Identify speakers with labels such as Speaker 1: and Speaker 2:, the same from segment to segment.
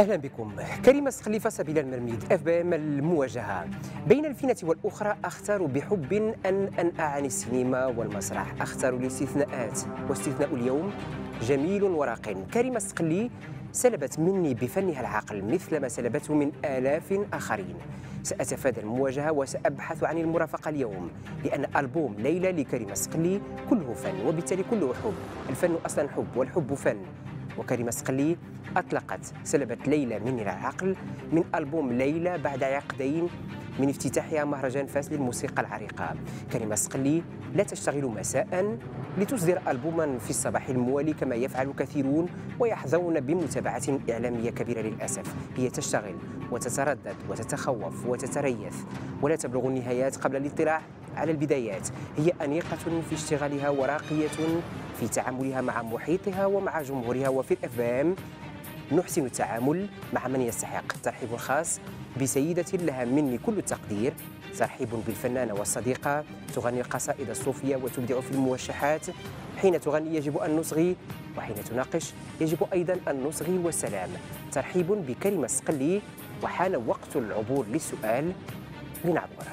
Speaker 1: أهلا بكم. كريمة سقلي في ضيافة بلال مرميد FBM المواجهة. بين الفينة والأخرى أختار بحب أن أنأى عن السينما والمسرح. أختار الاستثناءات واستثناء اليوم جميل وراق. كريمة سقلي سلبت مني بفنها العقل مثل ما سلبته من آلاف آخرين. سأتفادى المواجهة وسأبحث عن المرافقة اليوم لأن ألبوم ليلى لكريمة سقلي كله فن وبالتالي كله حب. الفن أصلا حب والحب فن. وكريمة سقلي أطلقت سلبت ليلى مني العقل من ألبوم ليلى بعد عقدين من افتتاحها مهرجان فاس للموسيقى العريقة. كريمة سقلي لا تشتغل مساء لتصدر ألبوما في الصباح الموالي كما يفعل كثيرون ويحظون بمتابعة إعلامية كبيرة للأسف. هي تشتغل وتتردد وتتخوف وتتريث ولا تبلغ النهايات قبل الاطلاع على البدايات. هي أنيقة في اشتغالها وراقية في تعاملها مع محيطها ومع جمهورها وفي الاف ام نحسن التعامل مع من يستحق ترحيب خاص بسيدة لها مني كل التقدير ترحيب بالفنانة والصديقة تغني القصائد الصوفية وتبدع في الموشحات. حين تغني يجب أن نصغي وحين تناقش يجب أيضا أن نصغي والسلام ترحيب بكلمة سقلي وحان وقت العبور للسؤال لنعبر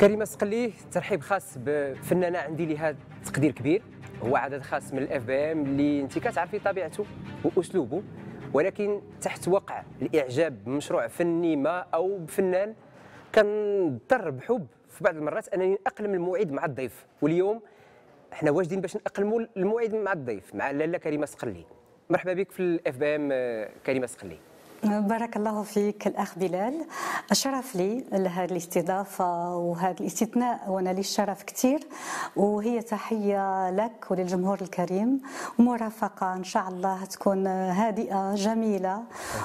Speaker 1: كريمة سقلي ترحيب خاص بفنانة عندي لها تقدير كبير. هو عدد خاص من ال FBM اللي انت كتعرفي طبيعته وأسلوبه. ولكن تحت وقع الإعجاب بمشروع فني ما أو بفنان كنضطر بحب في بعض المرات أنني أقلم الموعد مع الضيف. واليوم إحنا واجدين باش ناقلموا الموعد مع الضيف مع لاله كريمه سقلي مرحبا بك في الاف بي ام كريمه سقلي
Speaker 2: بارك الله فيك الأخ بلال. الشرف لي لهذه الاستضافة وهذا الاستثناء وأنا لي الشرف كثير. وهي تحية لك وللجمهور الكريم. ومرافقه إن شاء الله تكون هادئة جميلة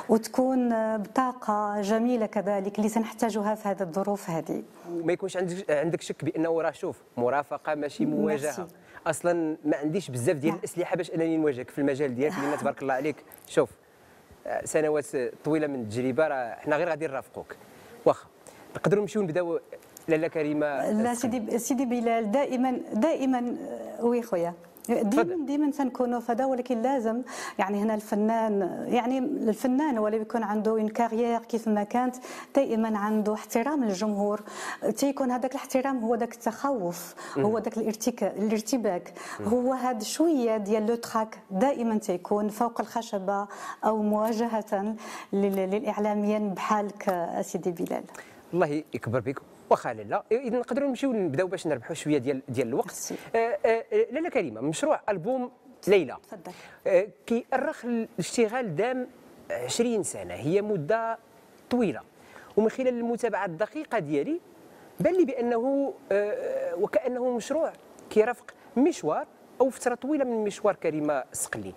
Speaker 2: وتكون بطاقة جميلة كذلك اللي سنحتاجها في هذه الظروف هذه.
Speaker 1: ما يكونش عندك عندك شك بأنه راه شوف مرافقة ماشي مواجهة. أصلا ما عنديش بزاف ديال الأسلحة باش أنني نواجهك في المجال ديالك لأن تبارك الله عليك. شوف سنوات طويلة من التجربة راه حنا غير غادي نرافقوك. واخا نقدروا نمشيو نبداو لاله كريمة
Speaker 2: لا سيدي سيدي بلال دائما دائما oui خويا. ديما ديما تنكونوا فدا ولكن لازم يعني هنا الفنان يعني الفنان ولا بيكون عنده une carrière كيف ما كانت دائما عنده احترام للجمهور تيكون هذاك الاحترام هو ذاك التخوف هو ذاك الارتباك. هو هذا شوية ديال le trac دائما تيكون فوق الخشبة أو مواجهة للإعلاميين بحالك سيدي بلال.
Speaker 1: الله يكبر بك واخا لاله اذا نقدروا نمشيو نبداو باش نربحوا شوية ديال ديال الوقت. آه آه لاله كريمة مشروع ألبوم ليلى.
Speaker 2: تفضل.
Speaker 1: آه كيأرخ الاشتغال دام 20 سنة هي مدة طويلة. ومن خلال المتابعة الدقيقة ديالي بان لي بأنه آه وكأنه مشروع كيرافق مشوار أو فترة طويلة من مشوار كريمة سقلي.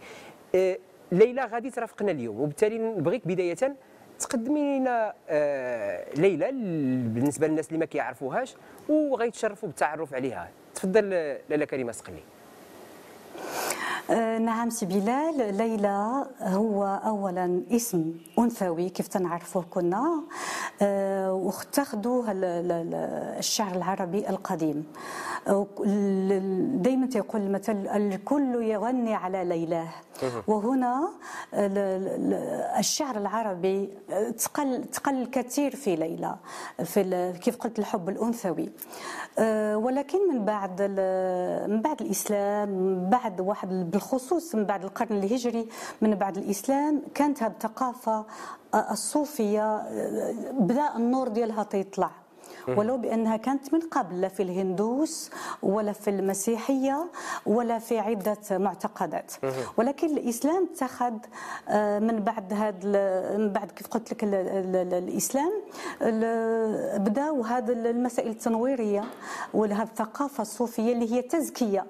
Speaker 1: آه ليلى غادي ترافقنا اليوم وبالتالي نبغيك بداية تقدمي لنا آه ليلى بالنسبة للناس اللي ما كيعرفوهاش وغيتشرفوا بالتعرف عليها. تفضل لاله كريمة سقلي
Speaker 2: آه نعم سي بلال. ليلى هو اولا اسم أنثوي كيف تنعرفوه كنا. آه واتخذوه الشعر العربي القديم. دائما تيقول المثل الكل يغني على ليلاه. وهنا الشعر العربي تقل تقل كثير في ليلى في كيف قلت الحب الأنثوي. ولكن من بعد من بعد الإسلام من بعد واحد بالخصوص من بعد القرن الهجري من بعد الإسلام كانت هذه الثقافه الصوفية بدا النور ديالها تيطلع. ولو بأنها كانت من قبل لا في الهندوس ولا في المسيحية ولا في عدة معتقدات. ولكن الإسلام اتخذ من بعد هذا من بعد كيف قلت لك الإسلام بداوا هذا المسائل التنويرية وهذه الثقافة الصوفية اللي هي تزكية.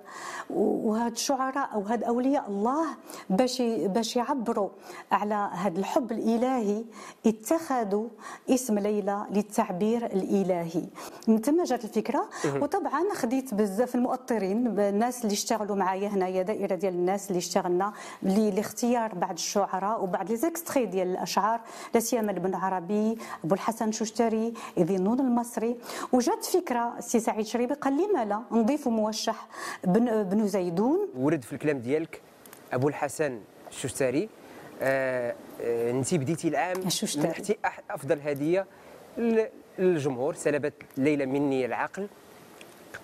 Speaker 2: وهاد الشعراء أو هاد أولياء الله باش باش يعبروا على هذا الحب الإلهي اتخذوا اسم ليلى للتعبير الإلهي. الالهي من ثم جات الفكرة وطبعا خديت بزاف المؤطرين الناس اللي اشتغلوا معايا هنايا دائرة ديال الناس اللي اشتغلنا لاختيار بعض الشعراء وبعض les extraits ديال الأشعار. لا سيما ابن عربي أبو الحسن شوشتري ذي النون المصري. وجات فكرة سي سعيد شريبي قال لي مالا نضيف موشح بن, بن زيدون.
Speaker 1: ورد في الكلام ديالك أبو الحسن الشوشتري آه آه انت بديتي العام منحتي أفضل هدية للجمهور سلبت ليلى مني العقل.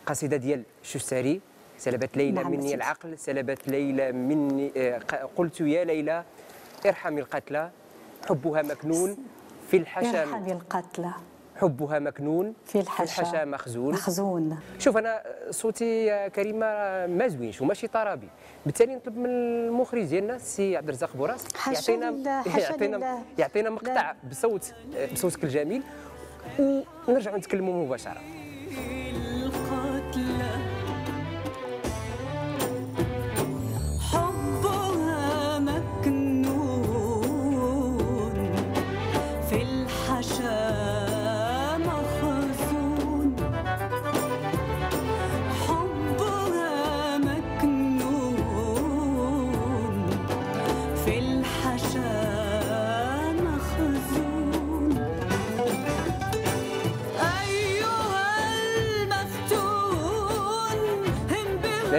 Speaker 1: قصيدة ديال الشوشتري سلبت ليلى نعم مني العقل سلبت ليلى مني آه قلت يا ليلى ارحمي القتلى حبها مكنون في الحشا
Speaker 2: ارحمي القتلى.
Speaker 1: حبها مكنون
Speaker 2: في الحشا,
Speaker 1: الحشا مخزون.
Speaker 2: مخزون.
Speaker 1: شوف أنا صوتي يا كريمة ما زوينش وماشي طرابي. بالتالي نطلب من المخرج ديالنا السي عبد الرزاق بوراس
Speaker 2: يعطينا
Speaker 1: يعطينا يعطينا مقطع بصوت بصوتك الجميل. ونرجعوا نتكلموا مباشرة.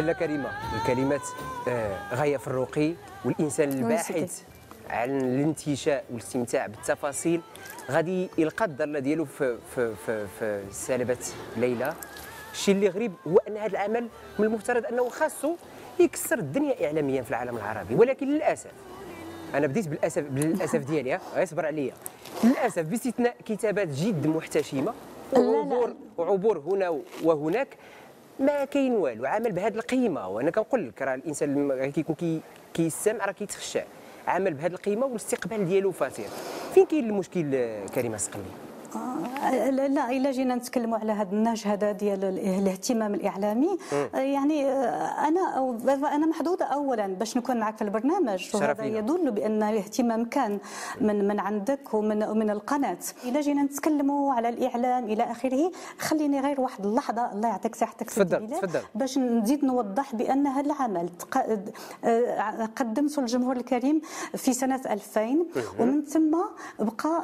Speaker 1: لاله كريمه الكلمات آه، غاية في الرقي والإنسان الباحث عن الانتشاء والاستمتاع بالتفاصيل. غادي يلقى الضاله ديالو في في في, في سلبه ليلى. الشيء اللي غريب هو أن هذا العمل من المفترض أنه خاصه يكسر الدنيا اعلاميا في العالم العربي. ولكن للأسف أنا بديت بالأسف بالأسف ديالي اصبر عليا. للأسف باستثناء كتابات جد محتشمة وعبور وعبور هنا وهناك ما كاين والو عمل بهذه القيمة. وأنا كنقول لك راه الإنسان كيكون كي كيستمع راه كيتخشع عمل بهذه القيمة والاستقبال ديالو فاتر فين كاين المشكل كريمه سقلي
Speaker 2: لا إلا جينا نتكلموا على هذا النهج هذا ديال الاهتمام الإعلامي. آه، يعني آه، أنا أنا محظوظة اولا باش نكون معك في البرنامج. وهذا يدل بأن الاهتمام كان من من عندك ومن من القناة. إلا جينا نتكلموا على الإعلام إلى آخره خليني غير واحد اللحظة الله يعطيك صحتك
Speaker 1: تفضل تفضل.
Speaker 2: باش نزيد نوضح بأن هذا العمل قدمته للجمهور الكريم في سنة 2000 ومن ثم بقى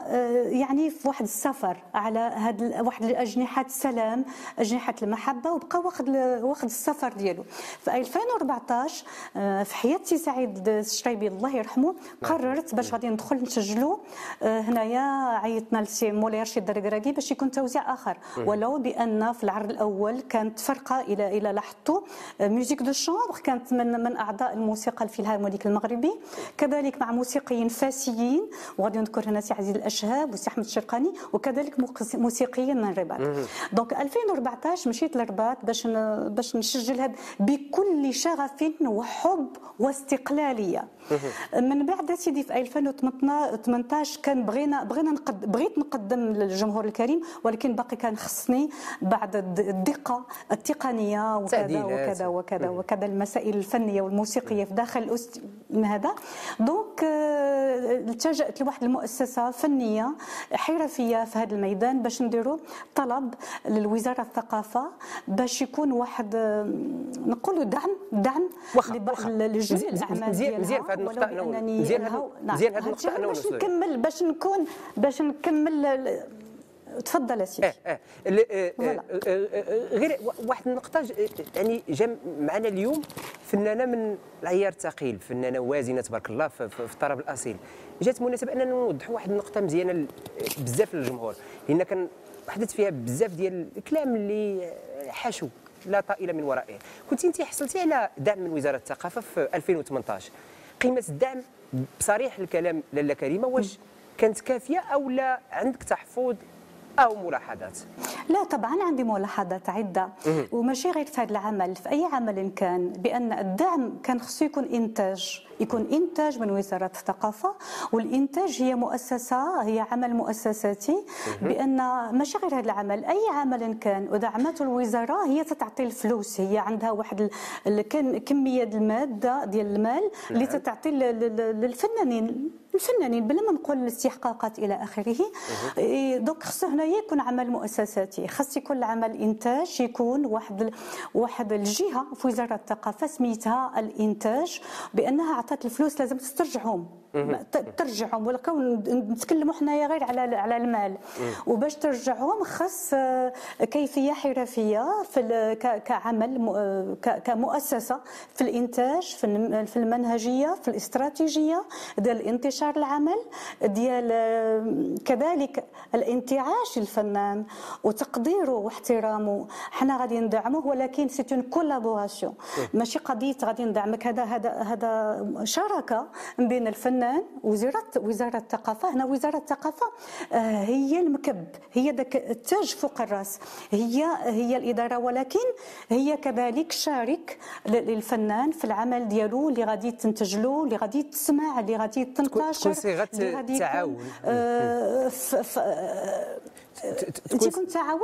Speaker 2: يعني في واحد السفر على هاد واحد الاجنحه السلام أجنحة المحبة وبقى واخد واخد السفر ديالو. في 2014 آه، في حياه سي سعيد الشريبي الله يرحمه قررت باش غادي ندخل نسجلوا آه، هنايا عيطنا لسي مولاي رشيد الدركراكي باش يكون توزيع آخر. ولو بأن في العرض الأول كانت فرقة إلى إلى لاحظتوا musique de chambre كانت من من أعضاء الموسيقى الفيلهارمونيك المغربي. كذلك مع موسيقيين فاسيين وغادي نذكر هنا سي عزيز الأشهاب وسي أحمد الشرقاني وكذلك موسيقيا من الرباط. donc 2014 مشيت للرباط باش باش نسجل هذا بكل شغف وحب واستقلالية. من بعد سيدي في 2018 كان بغينا بغينا نقد بغيت نقدم للجمهور الكريم ولكن باقي كان خصني بعد الدقة التقنية وكذا وكذا وكذا وكذا المسائل الفنية والموسيقية في داخل هذا. دونك آه، التجأت لواحد المؤسسة فنية حرفية في هذا الميدان باش نديروا طلب للوزارة الثقافة باش يكون واحد نقولوا دعم دعم
Speaker 1: لجميع الأعمال مزيان مزيان في هذه النقطة أنا مزيان مزيان هذه النقطه
Speaker 2: أنا باش نكمل باش نكون باش نكمل تفضل سيدي
Speaker 1: آه آه, آه, آه, غير واحد النقطة يعني جا معنا اليوم فنانة من العيار الثقيل فنانة وازنة تبارك الله في, الطرب الأصيل. جات مناسبة أننا نوضحوا واحد النقطة مزيانة بزاف للجمهور لأن كان حدث فيها بزاف ديال الكلام اللي حاشو لا طائل من ورائه. كنت انت حصلتي على دعم من وزارة الثقافة في 2018 قيمة الدعم بصريح الكلام لاله كريمة واش كانت كافية أو لا؟ عندك تحفظ؟ أو ملاحظات.
Speaker 2: لا طبعا عندي ملاحظات عدة. وماشي غير في هذا العمل في أي عمل كان بأن الدعم كان خصو يكون إنتاج يكون إنتاج من وزارة الثقافة والإنتاج هي مؤسسة هي عمل مؤسساتي. بأن ماشي غير هذا العمل أي عمل كان ودعمته الوزارة هي تتعطي الفلوس هي عندها واحد كمية المادة ديال المال اللي نعم. تتعطي للفنانين. الفنانين بلا ما نقول الاستحقاقات إلى آخره. إيه، دونك خصو هنايا يكون عمل مؤسساتي. خاص يكون العمل إنتاج يكون واحد واحد الجهة في وزارة الثقافة سميتها الإنتاج بأنها عطات الفلوس لازم تسترجعهم. ترجعهم ولا نتكلموا حنايا غير على على المال. وباش ترجعهم خاص آه، كيفية حرفية في كعمل آه، كمؤسسة في الإنتاج في المنهجية في الاستراتيجية ديال انتشار العمل ديال آه، كذلك الانتعاش الفنان وتقديره واحترامه. حنا غادي ندعمه ولكن c'est une collaboration ماشي قضية غادي ندعمك. هذا هذا هذا شراكة بين الفنان وزاره وزارة الثقافة. هنا وزارة الثقافة آه، هي المكب هي ذاك التاج فوق الراس. هي هي الإدارة ولكن هي كذلك شارك للفنان في العمل ديالو اللي غادي تنتج له اللي غادي تسمع اللي غادي تنتشر
Speaker 1: تكون صيغه تعاون.
Speaker 2: آه، تكون تعاون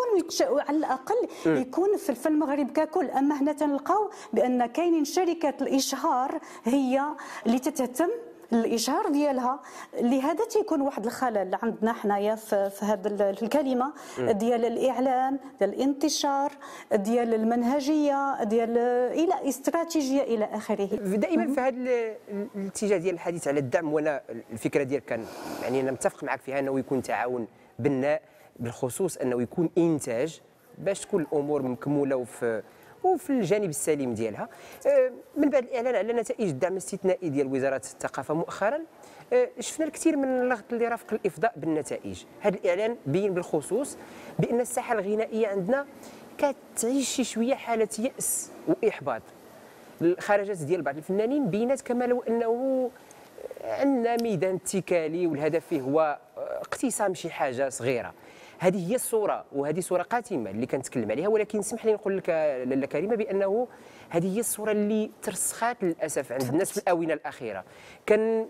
Speaker 2: على الأقل يكون في المغرب ككل. أما هنا تنلقاو بأن كاينين شركات الإشهار هي اللي تتهتم الإشهار ديالها لهذا تيكون واحد الخلل عندنا حنايا في, في هذه الكلمة. ديال الإعلام ديال الانتشار ديال المنهجية ديال إلى استراتيجية إلى آخره.
Speaker 1: دائما في هذا الاتجاه ديال الحديث على الدعم وأنا الفكرة ديالك كان يعني أنا متفق معك فيها أنه يكون تعاون بناء بالخصوص أنه يكون إنتاج باش تكون الأمور مكمولة وفي وفي الجانب السليم ديالها. آه، من بعد الإعلان على نتائج الدعم الاستثنائي ديال وزارة الثقافة مؤخرا آه، شفنا الكثير من اللغط اللي رافق الإفضاء بالنتائج. هذا الإعلان بين بالخصوص بأن الساحة الغنائية عندنا كتعيش شي شوية حالة يأس وإحباط. الخرجات ديال بعض الفنانين بينات كما لو أنه عندنا ميدان اتكالي والهدف فيه هو اقتسام شي حاجة صغيرة. هذه هي الصورة وهذه صورة قاتمة اللي كنتكلم عليها ولكن اسمح لي نقول لك لاله كريمة بأنه هذه هي الصورة اللي ترسخات للأسف عند الناس في الآونة الأخيرة. كان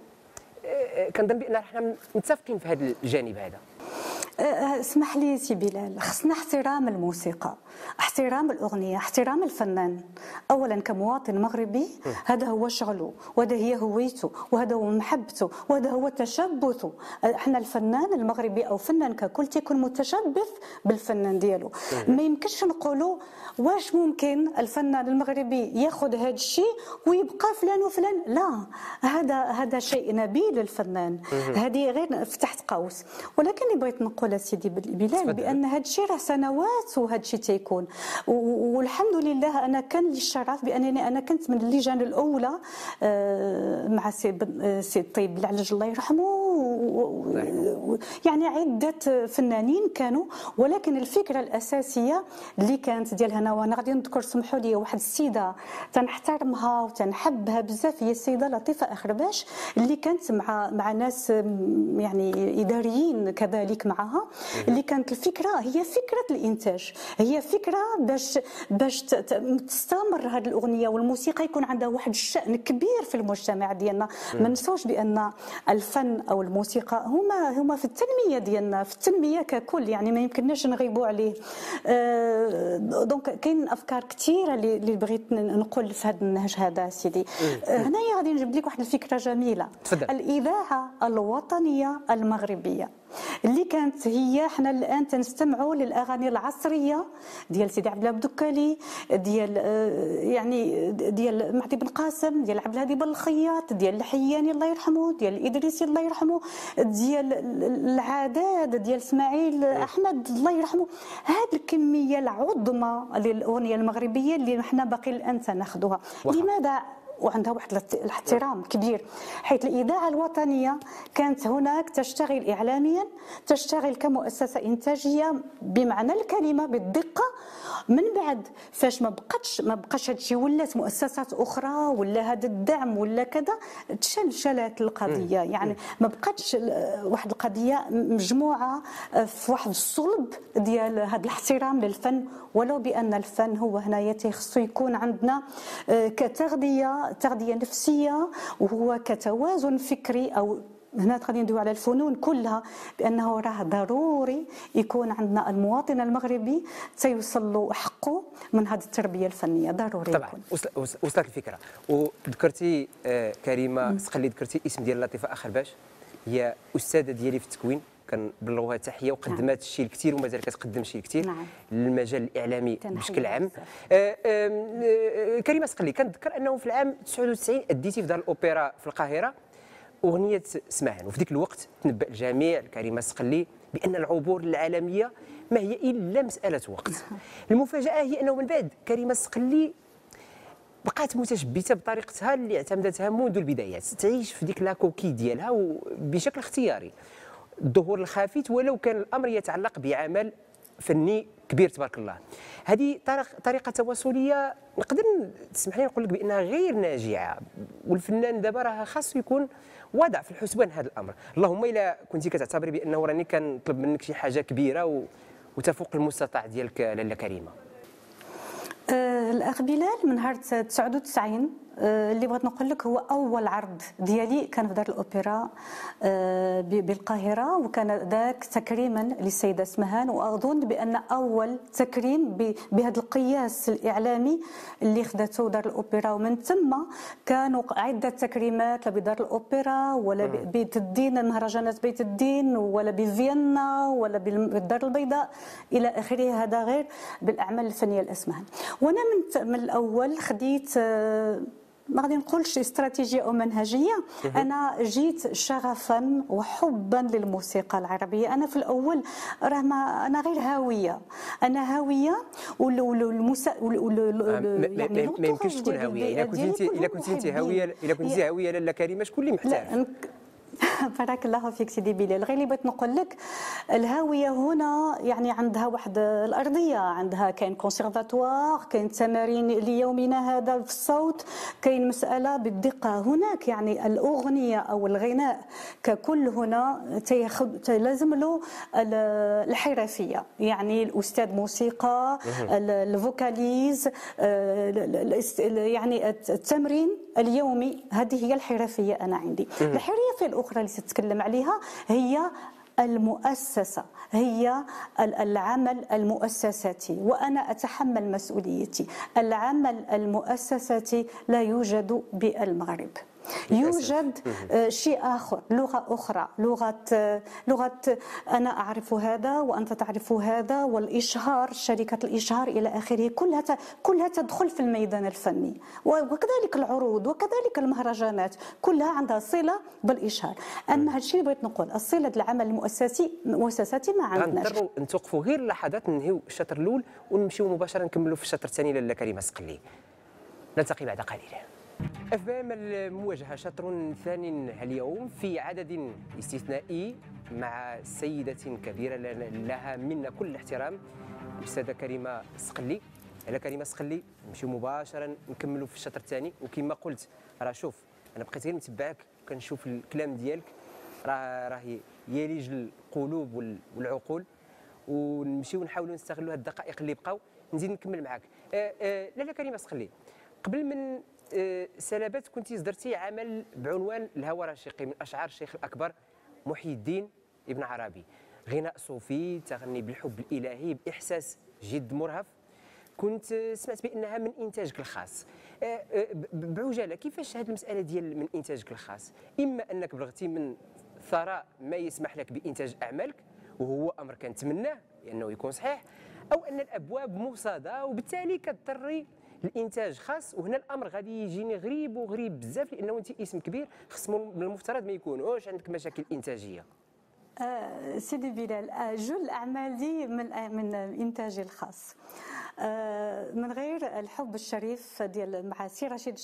Speaker 1: آه، كنظن بأن إحنا متفقين في هذا الجانب هذا.
Speaker 2: أه، أه، اسمح لي سي بلال خصنا احترام الموسيقى. احترام الأغنية احترام الفنان. اولا كمواطن مغربي هذا هو شغله وهذا هي هويته وهذا هو محبته وهذا هو تشبثه. إحنا الفنان المغربي أو فنان ككل تيكون متشبث بالفنان ديالو. ما يمكنش نقولوا واش ممكن الفنان المغربي ياخذ هذا الشيء ويبقى فلان وفلان. لا هذا هذا شيء نبيل الفنان هذه غير فتحت قوس. ولكن بغيت نقول سيدي بلال بأن هذا الشيء راه سنوات وهذا الشيء تيكون والحمد لله أنا كان لي الشرف بأنني أنا كنت من اللجان الأولى آه، مع سي الطيب العلج الله يرحمه يعني عدة فنانين كانوا ولكن الفكرة الأساسية اللي كانت ديال هنا وأنا غادي نذكر سمحوا لي واحد السيدة تنحترمها وتنحبها بزاف هي السيدة لطيفة أخرباش اللي كانت مع مع ناس يعني إداريين كذلك معها. اللي كانت الفكرة هي فكرة الإنتاج هي فكرة باش باش تستمر هذه الأغنية والموسيقى يكون عندها واحد الشأن كبير في المجتمع ديالنا. ما ننساوش بأن الفن أو الموسيقى هما هما في التنمية ديالنا في التنمية ككل يعني ما يمكنناش نغيبوا عليه. أه دونك كاين أفكار كثيرة اللي بغيت نقول في هذا النهج هذا سيدي. أه هنايا غادي نجيب لك واحد الفكرة جميلة.
Speaker 1: تفضل.
Speaker 2: الاذاعه الوطنية المغربية. اللي كانت هي حنا الآن تنستمعوا للأغاني العصرية ديال سيدي عبد الله بدكالي ديال آه، يعني ديال معدي بن قاسم ديال عبد الهادي بن الخياط ديال الحياني الله يرحمه ديال الادريسي الله يرحمه ديال العداد ديال إسماعيل أحمد الله يرحمه. هذه الكمية العظمى للأغنية المغربية اللي حنا باقي الآن تناخذوها لماذا وعندها واحد الاحترام كبير حيث الإذاعة الوطنية كانت هناك تشتغل إعلاميا تشتغل كمؤسسة إنتاجية بمعنى الكلمة بالدقة. من بعد فاش ما بقتش ما بقاش هادشي ولات مؤسسات أخرى ولا هذا الدعم ولا كذا تشلشلت القضية. يعني ما بقاتش واحد القضية مجموعة في واحد الصلب ديال هذا الاحترام للفن. ولو بأن الفن هو هنايا خصو يكون عندنا آه، كتغذية تغذية نفسية وهو كتوازن فكري أو هنا غادي ندوي على الفنون كلها بأنه راه ضروري يكون عندنا المواطن المغربي تيوصل له حقه من هذه التربية الفنية. ضروري
Speaker 1: طبعا. يكون. وصلت الفكرة. وذكرتي آه كريمة سقلي ذكرتي اسم ديال لطيفة اخرباش هي أستاذة ديالي في التكوين. كنبلغوها تحيه وقدمت نعم. الشيء الكثير ومازال كتقدم شيء الكثير
Speaker 2: نعم.
Speaker 1: للمجال الإعلامي بشكل عام. آه آه كريمه سقلي كنذكر أنه في العام 99 أديتي في دار الأوبرا في القاهرة. أغنية سمعان وفي ذيك الوقت تنبأ الجميع كريمه سقلي بأن العبور العالمية ما هي إلا مسألة وقت. المفاجأة هي أنه من بعد كريمه سقلي بقات متشبته بطريقتها اللي اعتمدتها منذ البدايات. تعيش في ديك لاكوكي ديالها بشكل اختياري. الظهور الخافت ولو كان الأمر يتعلق بعمل فني كبير تبارك الله. هذه طريقة تواصلية نقدر تسمح لي نقول لك بأنها غير ناجعة. والفنان دابا راه خاصو يكون وضع في الحسبان هذا الأمر. اللهم إلا كنتي كتعتبري بأنه راني كنطلب منك شي حاجة كبيرة وتفوق المستطاع ديالك لاله كريمة.
Speaker 2: آه الأخ بلال من نهار 99 آه، اللي بغيت نقول لك هو أول عرض ديالي كان في دار الأوبرا آه، بالقاهرة وكان ذاك تكريما للسيدة اسمهان وأظن بأن أول تكريم بهذا القياس الإعلامي اللي خدته دار الأوبرا. ومن ثم كانوا عدة تكريمات لا بدار الأوبرا ولا بيت الدين مهرجانات بيت الدين ولا بفيينا ولا بالدار البيضاء إلى آخره. هذا غير بالأعمال الفنية الاسمهان وأنا من من الأول خديت آه، ما غادي نقولش استراتيجية أو منهجية. أنا جيت شغفا وحبا للموسيقى العربية. أنا في الأول راه ما أنا غير هاوية. أنا هاوية والمسا
Speaker 1: يعني ما يمكنش تكون هاوية. إلا كنت انت إلا كنت أنت هاويه إلا كنت هاوية لاله كريمه شكون اللي محتاج
Speaker 2: بارك الله فيك سيدي بلال. غير اللي بغيت نقول لك الهاوية هنا يعني عندها واحد الأرضية. عندها كاين كونسيرفاتوار كاين تمارين ليومنا هذا في الصوت كاين مسألة بالدقة. هناك يعني الأغنية أو الغناء ككل هنا لازم له الحرفية. يعني الأستاذ موسيقى الفوكاليز آه، يعني التمرين اليومي. هذه هي الحرفية أنا عندي. الحرفيه الأخرى اللي تتكلم عليها هي المؤسسة هي العمل المؤسساتي وأنا أتحمل مسؤوليتي. العمل المؤسساتي لا يوجد بالمغرب. يوجد آه، شيء آخر لغة أخرى. لغة آه، لغة أنا أعرف هذا وأنت تعرف هذا والإشهار شركة الإشهار إلى آخره كلها كلها تدخل في الميدان الفني. وكذلك العروض وكذلك المهرجانات كلها عندها صلة بالإشهار. أما هذا الشيء اللي بغيت نقول الصلة العمل المؤسسي المؤسساتي ما عندناش.
Speaker 1: غنضطروا نتوقفوا غير لحظات ننهيو الشطر الأول ونمشيو مباشرة نكملوا في الشطر الثاني لاله كريمه سقلي نلتقي بعد قليل FBM المواجهة شطر ثان اليوم في عدد استثنائي مع سيدة كبيرة لها منا كل الاحترام الاستاذه كريمة سقلي. على كريمة سقلي نمشيو مباشره نكملوا في الشطر الثاني. وكما قلت راه شوف أنا بقيت غير متبعك كنشوف الكلام ديالك. راه راه يليج القلوب والعقول. ونمشيو نحاولوا نستغلوا هذه الدقائق اللي بقاو نزيد نكمل معك آه آه لاله كريمة سقلي قبل من سلابات كنت صدرتي عمل بعنوان الهوى رشيقي من أشعار الشيخ الأكبر محي الدين ابن عربي. غناء صوفي تغني بالحب الإلهي بإحساس جد مرهف. كنت سمعت بأنها من إنتاجك الخاص. آه، آه، بعجالة كيفاش هذه المسألة ديال من إنتاجك الخاص؟ إما أنك بلغتي من ثراء ما يسمح لك بإنتاج أعمالك وهو أمر كنتمناه لأنه يكون صحيح أو أن الأبواب مصاده وبالتالي كتضطري الإنتاج خاص وهنا الأمر غادي يجيني غريب وغريب بزاف لأنه انت اسم كبير خص من المفترض ما يكونوش عندك مشاكل إنتاجية.
Speaker 2: آه سيدي بلال آه جل اعمالي من آه من انتاجي الخاص. من غير الحب الشريف ديال مع سي رشيد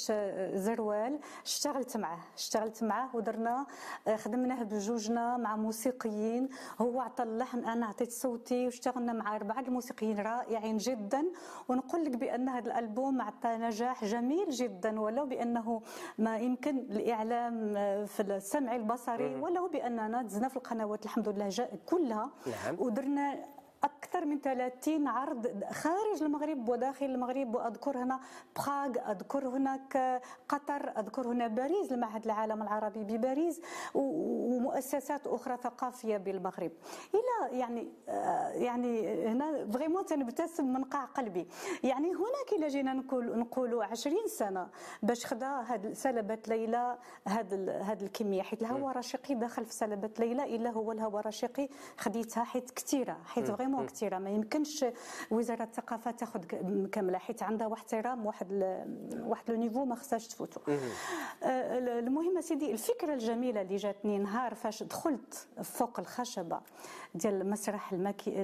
Speaker 2: زروال اشتغلت معاه اشتغلت معاه ودرنا آه، خدمناه بجوجنا مع موسيقيين. هو عطى اللحن أنا عطيت صوتي واشتغلنا مع أربعة الموسيقيين رائعين جدا. ونقول لك بأن هذا الألبوم عطى نجاح جميل جدا ولو بأنه ما يمكن الإعلام آه، في السمع البصري ولو بأننا دزنا في القنوات الحمد لله كلها. نعم. ودرنا أكثر من 30 عرض خارج المغرب وداخل المغرب وأذكر هنا بخاغ أذكر هناك قطر أذكر هنا باريس المعهد العالم العربي بباريس ومؤسسات أخرى ثقافية بالمغرب. إلى يعني آه، يعني هنا فريمون تنبتسم من قاع قلبي. يعني هناك الا جينا نقول نقولوا 20 سنة باش خدا هاد سلبت ليلى هاد هاد الكمية حيت الهواء الرشيقي دخل في سلبه ليلى إلا هو الهواء الرشيقي خديتها حيت كثيرة حيت vraiment كثيره ما يمكنش وزارة الثقافة تاخذ كاملة حيت عندها واحد احترام واحد واحد le niveau ما خصهاش تفوتوا آه، المهم سيدي الفكرة الجميلة اللي جاتني نهار فاش دخلت فوق الخشبة ديال مسرح الماكي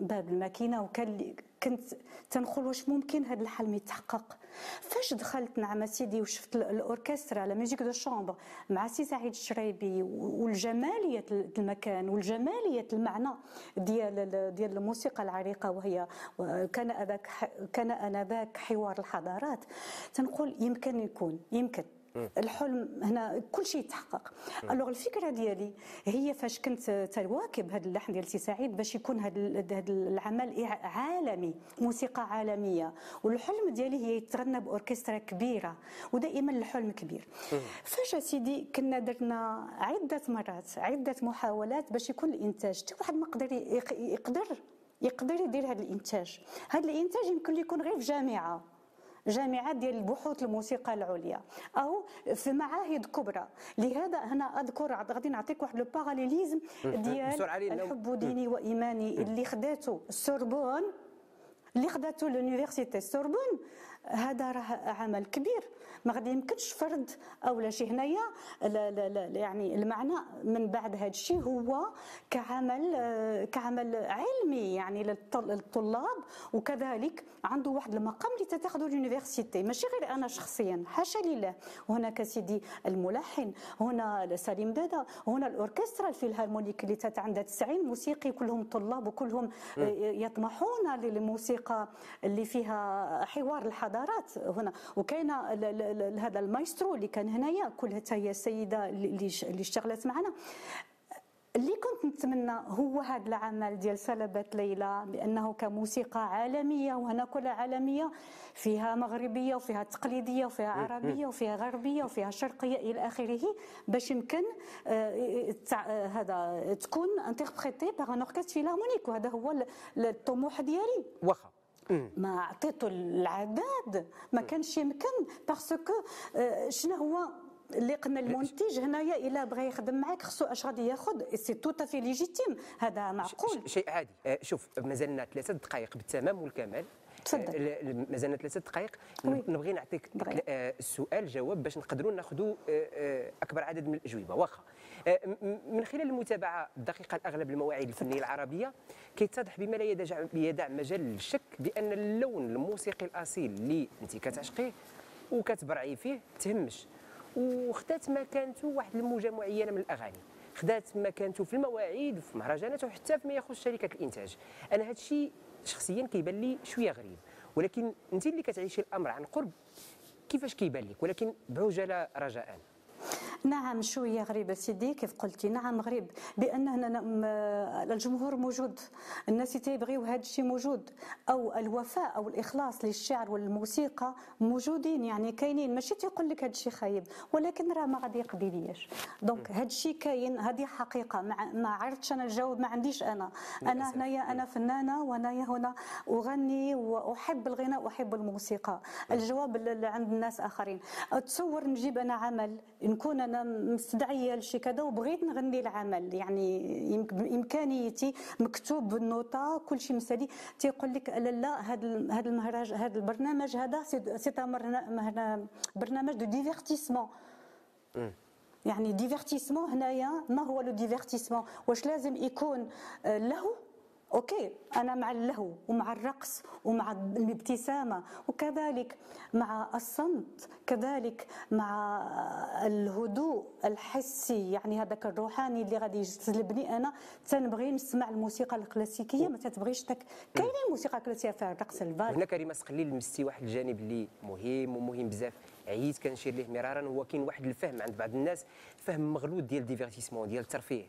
Speaker 2: باب الماكينة وكان كنت تنقول واش ممكن هذا الحلم يتحقق؟ فاش دخلت نعم سيدي وشفت الأوركسترا la musique de chambre مع سي سعيد الشريبي والجمالية المكان والجمالية المعنى ديال ديال الموسيقى العريقة وهي كان أذاك كان أنذاك حوار الحضارات. تنقول يمكن يكون يمكن. الحلم هنا كل شيء يتحقق. alors الفكرة ديالي هي فاش كنت تواكب هذا اللحن ديال سي سعيد باش يكون هذا العمل عالمي موسيقى عالمية. والحلم ديالي هي يتغنى باوركسترا كبيرة ودائما الحلم كبير. فاش سيدي كنا درنا عدة مرات عدة محاولات باش يكون الإنتاج. حتى واحد ما قدر يقدر يقدر يدير هذا الإنتاج. هذا الإنتاج يمكن يكون غير في جامعة. جامعات ديال البحوث الموسيقى العليا. أو في معاهد كبرى. لهذا هنا أذكر غادي نعطيك واحد لو باراليليزم ديال الحب ديني وإيماني. اللي خداته السوربون اللي خداته l'université Sorbonne هذا راه عمل كبير. ما غادي يمكنش فرد أو شي هنايا لا لا لا يعني المعنى من بعد هذا الشيء هو كعمل كعمل علمي يعني للطلاب وكذلك عنده واحد المقام اللي تتاخذه ال université. ماشي غير أنا شخصيا حاشا لله. هناك سيدي الملحن هنا سليم دادا هنا الأوركسترا الفيلهارمونيك اللي عندها 90 موسيقي كلهم طلاب وكلهم يطمحون للموسيقى اللي فيها حوار الحضارة. الحضارات هنا. وكاين هذا المايسترو اللي كان هنايا كلها هي السيدة اللي اشتغلت معنا. اللي كنت نتمنى هو هذا العمل ديال سلبت ليلى بأنه كموسيقى عالمية وهنا كلها عالمية فيها مغربية وفيها تقليدية وفيها عربية وفيها غربية وفيها شرقية إلى آخره باش يمكن آه، آه، هذا تكون interprété par un orchestre philharmonique وهذا هو الطموح ديالي.
Speaker 1: واخا.
Speaker 2: ما عطيته العداد ما كانش يمكن parce que آه، شنو هو اللي قلنا المنتج هنايا؟ إلا بغى يخدم معك خصو اش غادي ياخذ c'est tout à fait légitime هذا معقول.
Speaker 1: شيء عادي. آه، شوف مازالنا ثلاثة دقائق بالتمام والكمال.
Speaker 2: تفضل.
Speaker 1: آه، مازالنا ثلاثة دقائق. نبغي نعطيك السؤال جواب باش نقدروا ناخذوا أكبر عدد من الأجوبة. واخا. من خلال المتابعة الدقيقة لاغلب المواعيد الفنية العربية كيتضح بما لا يدع, يدع مجال للشك بأن اللون الموسيقي الأصيل اللي انت كتعشقيه وكتبرعي فيه تهمش. وخدات مكانته واحد الموجة معينة من الأغاني. خدات مكانته في المواعيد وفي المهرجانات وحتى فيما يخص شركة الإنتاج. أنا هذا الشيء شخصيا كيبان لي شوية غريب. ولكن أنت اللي كتعيشي الأمر عن قرب كيفاش كيبان لك؟ ولكن بعجاله رجاء.
Speaker 2: نعم شوية غريبة سيدي كيف قلتي؟ نعم غريب بأن هنا الجمهور موجود الناس تيبغيو هذا الشيء موجود أو الوفاء أو الإخلاص للشعر والموسيقى موجودين يعني كاينين. ماشي تيقول لك هذا الشيء خايب ولكن راه ما غادي يقضي ليش donc هذا الشيء كاين هذه حقيقة. ما عرفتش أنا نجاوب ما عنديش أنا. أنا هنايا أنا فنانة وأنايا هنا أغني وأحب الغناء وأحب الموسيقى. الجواب عند الناس آخرين. تصور نجيب أنا عمل نكون أنا مستدعيه لشي كذا وبغيت نغني العمل. يعني بإمكانيتي مكتوب بالنوطه كل شيء مسالي. تيقول لك لا لا هذا هذا المهرج هذا البرنامج هذا c'est برنامج de divertissement يعني divertissement هنايا ما هو le divertissement واش لازم يكون آه، له OK أنا مع اللهو ومع الرقص ومع الابتسامة وكذلك مع الصمت كذلك مع الهدوء الحسي. يعني هذاك الروحاني اللي غادي يجذبني أنا. تنبغي نسمع الموسيقى الكلاسيكية ما تتبغيش تك. كاينين موسيقى كلاسيكية فيها الرقص البال
Speaker 1: هنا كريمه سقلي لمستي واحد الجانب اللي مهم ومهم بزاف. عييت كنشير ليه مرارا هو كاين واحد الفهم عند بعض الناس فهم مغلوط ديال ال divertissement ديال الترفيه.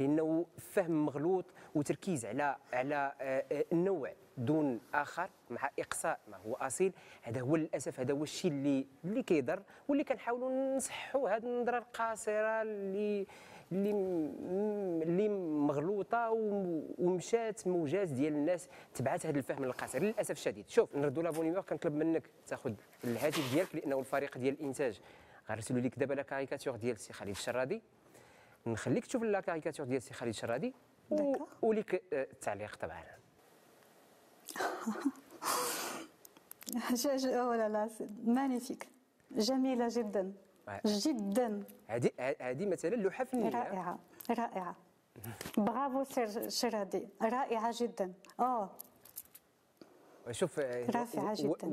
Speaker 1: لأنه فهم مغلوط وتركيز على على آه، آه، النوع دون آخر مع إقصاء ما هو أصيل. هذا هو للأسف هذا هو الشيء اللي اللي كيضر واللي كنحاولوا نصحوا هذه النظرة القاصرة اللي اللي اللي مغلوطة ومشات موجات ديال الناس تبعت هذا الفهم القاصر. للأسف الشديد. شوف نردوا لابونيمور كنطلب منك تاخذ الهاتف ديالك لأنه الفريق ديال الإنتاج غنرسلوا لك دابا la caricature ديال السي خالد الشرادي. نخليك تشوف la caricature ديال السي خالد الشرادي وليك آه، التعليق طبعا.
Speaker 2: لا لا magnifique. جميلة جدا. جدا.
Speaker 1: هذه هذه مثلا لوحة فنية.
Speaker 2: رائعة رائعة. برافو سي شرادي. رائعة جدا. آه
Speaker 1: شوف
Speaker 2: رائعه جدا.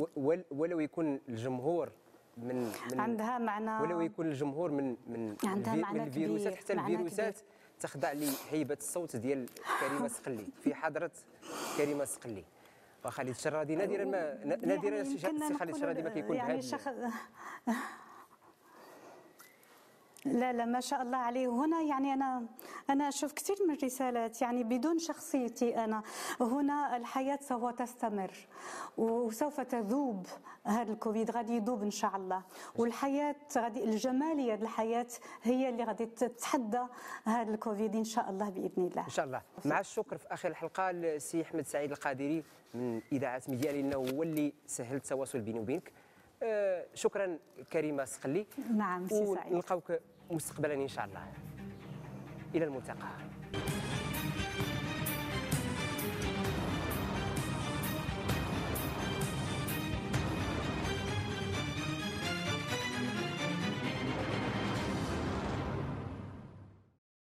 Speaker 1: ولو يكون الجمهور من, من
Speaker 2: عندها معنى
Speaker 1: ولو يكون الجمهور من من
Speaker 2: عندها معنى
Speaker 1: من الفيروسات حتى الفيروسات تخضع لهيبه الصوت ديال كريمة سقلي في حضرة كريمة سقلي. وخالد الشرادي نادرا ما نادرا يعني خالد الشرادي ما كيكون
Speaker 2: يعني شخ... لا لا ما شاء الله عليه. هنا يعني أنا أنا أشوف كثير من الرسالات يعني بدون شخصيتي أنا. هنا الحياة سوف تستمر وسوف تذوب. هذا الكوفيد غادي يذوب إن شاء الله. والحياة غادي الجمالية الحياة هي اللي غادي تتحدى هذا الكوفيد إن شاء الله بإذن الله.
Speaker 1: إن شاء الله. مع الشكر في آخر الحلقة للسي أحمد سعيد القادري من إذاعة ميديا لأنه هو اللي سهل التواصل بيني وبينك. آه شكرا كريمه سقلي
Speaker 2: نعم سي
Speaker 1: سعيد. ونلقاوك مستقبلا إن شاء الله. إلى الملتقى.